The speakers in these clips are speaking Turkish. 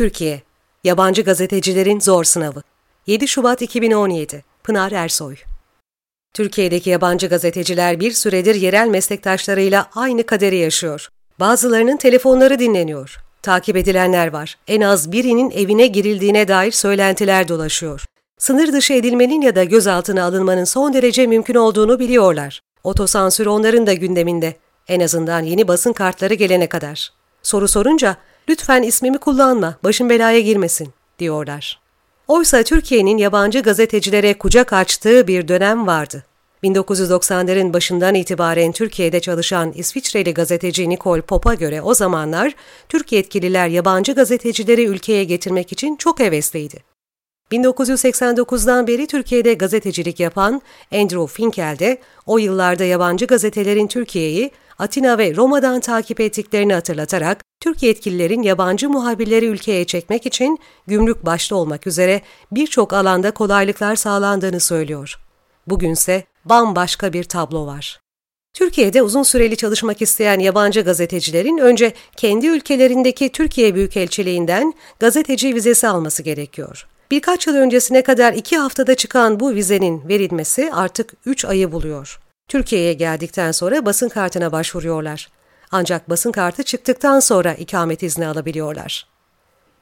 Türkiye Yabancı gazetecilerin zor sınavı 7 Şubat 2017 Pınar Ersoy Türkiye'deki yabancı gazeteciler bir süredir yerel meslektaşlarıyla aynı kaderi yaşıyor. Bazılarının telefonları dinleniyor. Takip edilenler var. En az birinin evine girildiğine dair söylentiler dolaşıyor. Sınır dışı edilmenin ya da gözaltına alınmanın son derece mümkün olduğunu biliyorlar. Otosansür onların da gündeminde. En azından yeni basın kartları gelene kadar. Soru sorunca lütfen ismimi kullanma, başın belaya girmesin diyorlar. Oysa Türkiye'nin yabancı gazetecilere kucak açtığı bir dönem vardı. 1990'ların başından itibaren Türkiye'de çalışan İsviçreli gazeteci Nicole Pop'a göre o zamanlar Türk yetkililer yabancı gazetecileri ülkeye getirmek için çok hevesliydi. 1989'dan beri Türkiye'de gazetecilik yapan Andrew Finkel de o yıllarda yabancı gazetelerin Türkiye'yi Atina ve Roma'dan takip ettiklerini hatırlatarak Türk yetkililerin yabancı muhabirleri ülkeye çekmek için gümrük başta olmak üzere birçok alanda kolaylıklar sağlandığını söylüyor. Bugünse bambaşka bir tablo var. Türkiye'de uzun süreli çalışmak isteyen yabancı gazetecilerin önce kendi ülkelerindeki Türkiye Büyükelçiliğinden gazeteci vizesi alması gerekiyor. Birkaç yıl öncesine kadar iki haftada çıkan bu vizenin verilmesi artık üç ayı buluyor. Türkiye'ye geldikten sonra basın kartına başvuruyorlar. Ancak basın kartı çıktıktan sonra ikamet izni alabiliyorlar.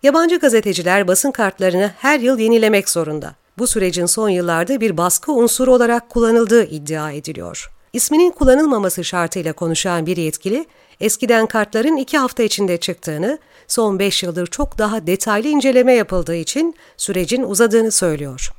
Yabancı gazeteciler basın kartlarını her yıl yenilemek zorunda. Bu sürecin son yıllarda bir baskı unsuru olarak kullanıldığı iddia ediliyor. İsminin kullanılmaması şartıyla konuşan bir yetkili, eskiden kartların iki hafta içinde çıktığını, son beş yıldır çok daha detaylı inceleme yapıldığı için sürecin uzadığını söylüyor.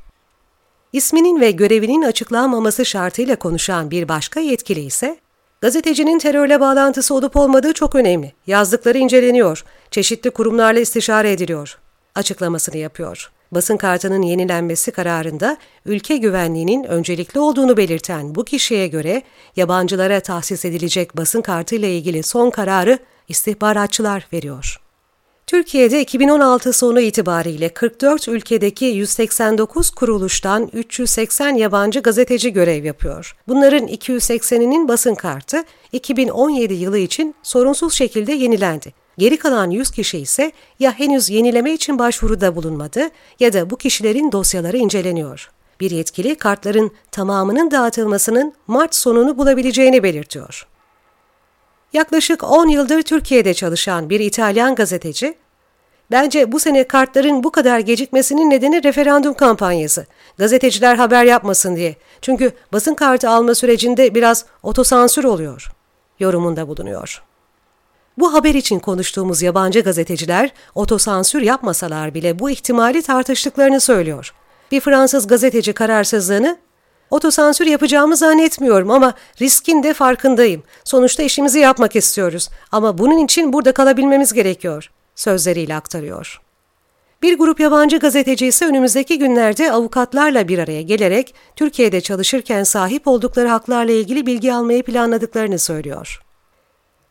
İsminin ve görevinin açıklanmaması şartıyla konuşan bir başka yetkili ise, gazetecinin terörle bağlantısı olup olmadığı çok önemli. Yazdıkları inceleniyor, çeşitli kurumlarla istişare ediliyor. Açıklamasını yapıyor. Basın kartının yenilenmesi kararında ülke güvenliğinin öncelikli olduğunu belirten bu kişiye göre yabancılara tahsis edilecek basın kartı ile ilgili son kararı istihbaratçılar veriyor. Türkiye'de 2016 sonu itibariyle 44 ülkedeki 189 kuruluştan 380 yabancı gazeteci görev yapıyor. Bunların 280'inin basın kartı 2017 yılı için sorunsuz şekilde yenilendi. Geri kalan 100 kişi ise ya henüz yenileme için başvuruda bulunmadı ya da bu kişilerin dosyaları inceleniyor. Bir yetkili kartların tamamının dağıtılmasının Mart sonunu bulabileceğini belirtiyor. Yaklaşık 10 yıldır Türkiye'de çalışan bir İtalyan gazeteci, Bence bu sene kartların bu kadar gecikmesinin nedeni referandum kampanyası. Gazeteciler haber yapmasın diye. Çünkü basın kartı alma sürecinde biraz otosansür oluyor. Yorumunda bulunuyor. Bu haber için konuştuğumuz yabancı gazeteciler otosansür yapmasalar bile bu ihtimali tartıştıklarını söylüyor. Bir Fransız gazeteci kararsızlığını Otosansür yapacağımı zannetmiyorum ama riskin de farkındayım. Sonuçta işimizi yapmak istiyoruz ama bunun için burada kalabilmemiz gerekiyor sözleriyle aktarıyor. Bir grup yabancı gazeteci ise önümüzdeki günlerde avukatlarla bir araya gelerek Türkiye'de çalışırken sahip oldukları haklarla ilgili bilgi almayı planladıklarını söylüyor.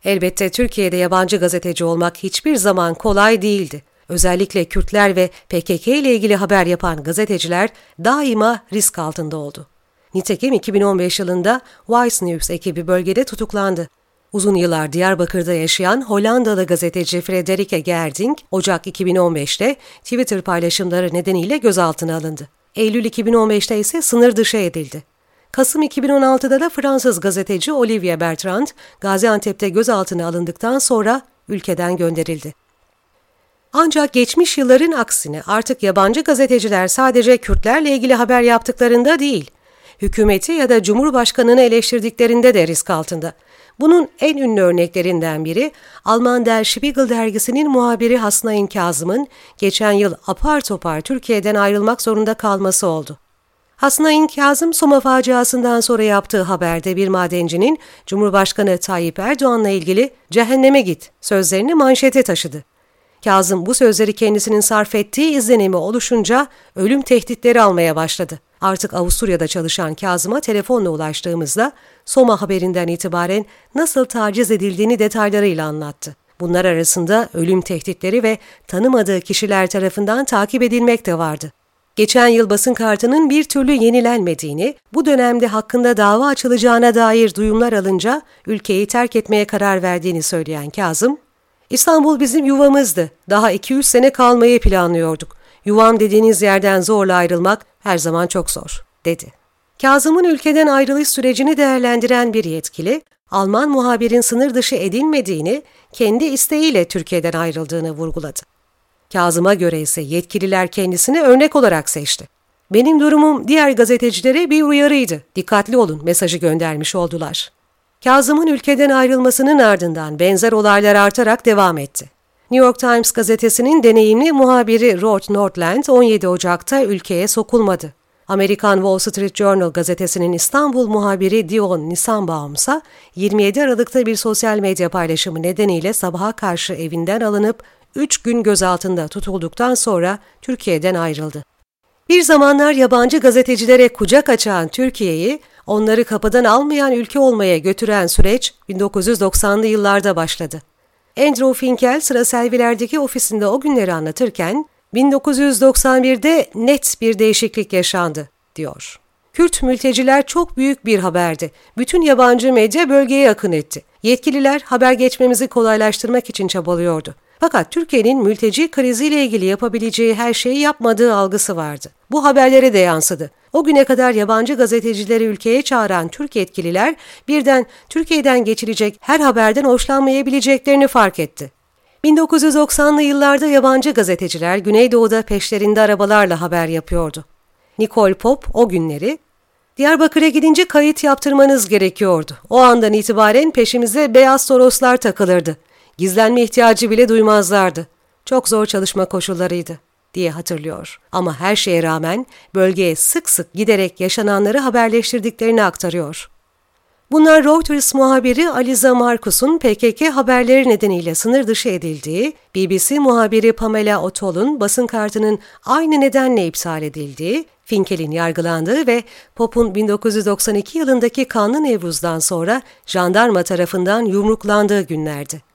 Elbette Türkiye'de yabancı gazeteci olmak hiçbir zaman kolay değildi. Özellikle Kürtler ve PKK ile ilgili haber yapan gazeteciler daima risk altında oldu. Nitekim 2015 yılında Vice News ekibi bölgede tutuklandı. Uzun yıllar Diyarbakır'da yaşayan Hollandalı gazeteci Frederike Gerding, Ocak 2015'te Twitter paylaşımları nedeniyle gözaltına alındı. Eylül 2015'te ise sınır dışı edildi. Kasım 2016'da da Fransız gazeteci Olivier Bertrand, Gaziantep'te gözaltına alındıktan sonra ülkeden gönderildi. Ancak geçmiş yılların aksine artık yabancı gazeteciler sadece Kürtlerle ilgili haber yaptıklarında değil, hükümeti ya da Cumhurbaşkanını eleştirdiklerinde de risk altında. Bunun en ünlü örneklerinden biri Alman Der Spiegel dergisinin muhabiri Hasnain Kazım'ın geçen yıl apar topar Türkiye'den ayrılmak zorunda kalması oldu. Hasnain Kazım Soma faciasından sonra yaptığı haberde bir madencinin Cumhurbaşkanı Tayyip Erdoğan'la ilgili cehenneme git sözlerini manşete taşıdı. Kazım bu sözleri kendisinin sarf ettiği izlenimi oluşunca ölüm tehditleri almaya başladı. Artık Avusturya'da çalışan Kazım'a telefonla ulaştığımızda Soma haberinden itibaren nasıl taciz edildiğini detaylarıyla anlattı. Bunlar arasında ölüm tehditleri ve tanımadığı kişiler tarafından takip edilmek de vardı. Geçen yıl basın kartının bir türlü yenilenmediğini, bu dönemde hakkında dava açılacağına dair duyumlar alınca ülkeyi terk etmeye karar verdiğini söyleyen Kazım, İstanbul bizim yuvamızdı. Daha 2-3 sene kalmayı planlıyorduk. Yuvam dediğiniz yerden zorla ayrılmak her zaman çok zor, dedi. Kazım'ın ülkeden ayrılış sürecini değerlendiren bir yetkili, Alman muhabirin sınır dışı edilmediğini, kendi isteğiyle Türkiye'den ayrıldığını vurguladı. Kazım'a göre ise yetkililer kendisini örnek olarak seçti. Benim durumum diğer gazetecilere bir uyarıydı. Dikkatli olun mesajı göndermiş oldular. Kazım'ın ülkeden ayrılmasının ardından benzer olaylar artarak devam etti. New York Times gazetesinin deneyimli muhabiri Rod Nordland 17 Ocak'ta ülkeye sokulmadı. Amerikan Wall Street Journal gazetesinin İstanbul muhabiri Dion Nisanbaum ise 27 Aralık'ta bir sosyal medya paylaşımı nedeniyle sabaha karşı evinden alınıp 3 gün gözaltında tutulduktan sonra Türkiye'den ayrıldı. Bir zamanlar yabancı gazetecilere kucak açan Türkiye'yi onları kapıdan almayan ülke olmaya götüren süreç 1990'lı yıllarda başladı. Andrew Finkel sıra Selviler'deki ofisinde o günleri anlatırken 1991'de net bir değişiklik yaşandı, diyor. Kürt mülteciler çok büyük bir haberdi. Bütün yabancı medya bölgeye akın etti. Yetkililer haber geçmemizi kolaylaştırmak için çabalıyordu. Fakat Türkiye'nin mülteci kriziyle ilgili yapabileceği her şeyi yapmadığı algısı vardı. Bu haberlere de yansıdı. O güne kadar yabancı gazetecileri ülkeye çağıran Türk yetkililer birden Türkiye'den geçilecek her haberden hoşlanmayabileceklerini fark etti. 1990'lı yıllarda yabancı gazeteciler Güneydoğu'da peşlerinde arabalarla haber yapıyordu. Nicole Pop o günleri Diyarbakır'a gidince kayıt yaptırmanız gerekiyordu. O andan itibaren peşimize beyaz soroslar takılırdı. Gizlenme ihtiyacı bile duymazlardı. Çok zor çalışma koşullarıydı diye hatırlıyor. Ama her şeye rağmen bölgeye sık sık giderek yaşananları haberleştirdiklerini aktarıyor. Bunlar Reuters muhabiri Aliza Marcus'un PKK haberleri nedeniyle sınır dışı edildiği, BBC muhabiri Pamela Otol'un basın kartının aynı nedenle iptal edildiği, Finkel'in yargılandığı ve Pop'un 1992 yılındaki kanlı Nevruz'dan sonra jandarma tarafından yumruklandığı günlerdi.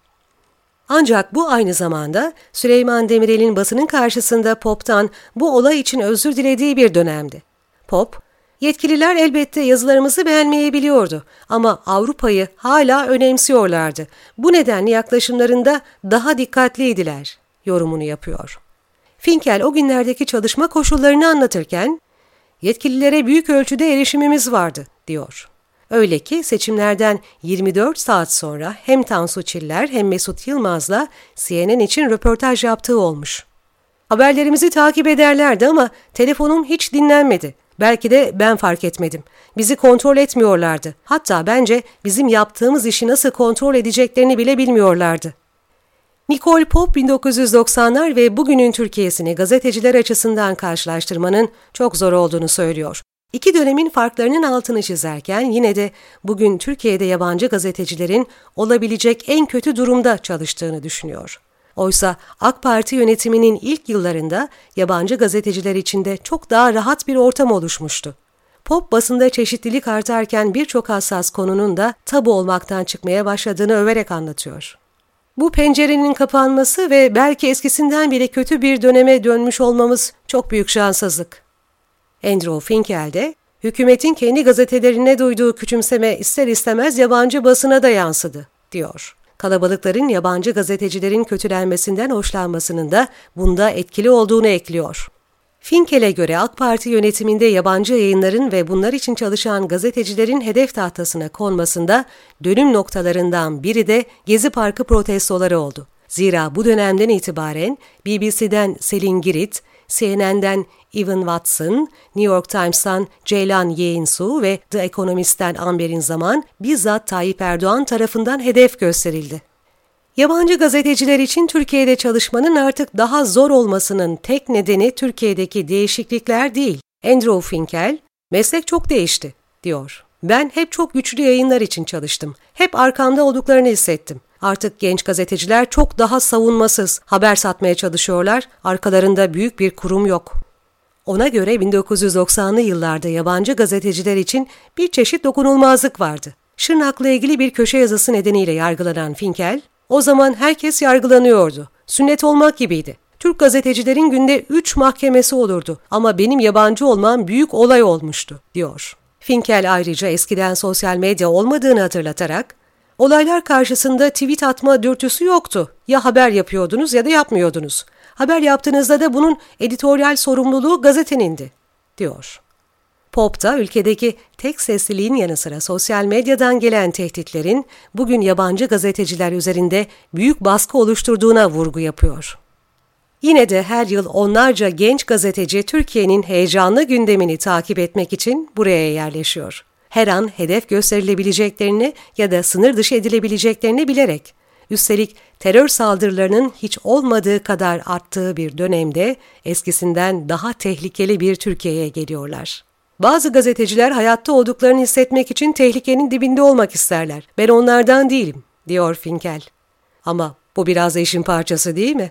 Ancak bu aynı zamanda Süleyman Demirel'in basının karşısında Pop'tan bu olay için özür dilediği bir dönemdi. Pop, yetkililer elbette yazılarımızı beğenmeyebiliyordu ama Avrupa'yı hala önemsiyorlardı. Bu nedenle yaklaşımlarında daha dikkatliydiler, yorumunu yapıyor. Finkel o günlerdeki çalışma koşullarını anlatırken, yetkililere büyük ölçüde erişimimiz vardı, diyor. Öyle ki seçimlerden 24 saat sonra hem Tansu Çiller hem Mesut Yılmaz'la CNN için röportaj yaptığı olmuş. Haberlerimizi takip ederlerdi ama telefonum hiç dinlenmedi. Belki de ben fark etmedim. Bizi kontrol etmiyorlardı. Hatta bence bizim yaptığımız işi nasıl kontrol edeceklerini bile bilmiyorlardı. Nicole Pop 1990'lar ve bugünün Türkiye'sini gazeteciler açısından karşılaştırmanın çok zor olduğunu söylüyor. İki dönemin farklarının altını çizerken yine de bugün Türkiye'de yabancı gazetecilerin olabilecek en kötü durumda çalıştığını düşünüyor. Oysa AK Parti yönetiminin ilk yıllarında yabancı gazeteciler içinde çok daha rahat bir ortam oluşmuştu. Pop basında çeşitlilik artarken birçok hassas konunun da tabu olmaktan çıkmaya başladığını överek anlatıyor. Bu pencerenin kapanması ve belki eskisinden bile kötü bir döneme dönmüş olmamız çok büyük şanssızlık. Andrew Finkel de hükümetin kendi gazetelerine duyduğu küçümseme ister istemez yabancı basına da yansıdı, diyor. Kalabalıkların yabancı gazetecilerin kötülenmesinden hoşlanmasının da bunda etkili olduğunu ekliyor. Finkel'e göre AK Parti yönetiminde yabancı yayınların ve bunlar için çalışan gazetecilerin hedef tahtasına konmasında dönüm noktalarından biri de Gezi Parkı protestoları oldu. Zira bu dönemden itibaren BBC'den Selin Girit, CNN'den Evan Watson, New York Times'tan Ceylan Yeğinsu ve The Economist'ten Amber'in zaman bizzat Tayyip Erdoğan tarafından hedef gösterildi. Yabancı gazeteciler için Türkiye'de çalışmanın artık daha zor olmasının tek nedeni Türkiye'deki değişiklikler değil. Andrew Finkel, meslek çok değişti, diyor. Ben hep çok güçlü yayınlar için çalıştım. Hep arkamda olduklarını hissettim. Artık genç gazeteciler çok daha savunmasız haber satmaya çalışıyorlar. Arkalarında büyük bir kurum yok. Ona göre 1990'lı yıllarda yabancı gazeteciler için bir çeşit dokunulmazlık vardı. Şırnak'la ilgili bir köşe yazısı nedeniyle yargılanan Finkel, o zaman herkes yargılanıyordu. Sünnet olmak gibiydi. Türk gazetecilerin günde üç mahkemesi olurdu ama benim yabancı olmam büyük olay olmuştu, diyor. Finkel ayrıca eskiden sosyal medya olmadığını hatırlatarak, Olaylar karşısında tweet atma dürtüsü yoktu. Ya haber yapıyordunuz ya da yapmıyordunuz. Haber yaptığınızda da bunun editoryal sorumluluğu gazetenindi, diyor. Pop da ülkedeki tek sesliliğin yanı sıra sosyal medyadan gelen tehditlerin bugün yabancı gazeteciler üzerinde büyük baskı oluşturduğuna vurgu yapıyor. Yine de her yıl onlarca genç gazeteci Türkiye'nin heyecanlı gündemini takip etmek için buraya yerleşiyor. Her an hedef gösterilebileceklerini ya da sınır dışı edilebileceklerini bilerek, üstelik terör saldırılarının hiç olmadığı kadar arttığı bir dönemde eskisinden daha tehlikeli bir Türkiye'ye geliyorlar. Bazı gazeteciler hayatta olduklarını hissetmek için tehlikenin dibinde olmak isterler. Ben onlardan değilim, diyor Finkel. Ama bu biraz da işin parçası değil mi?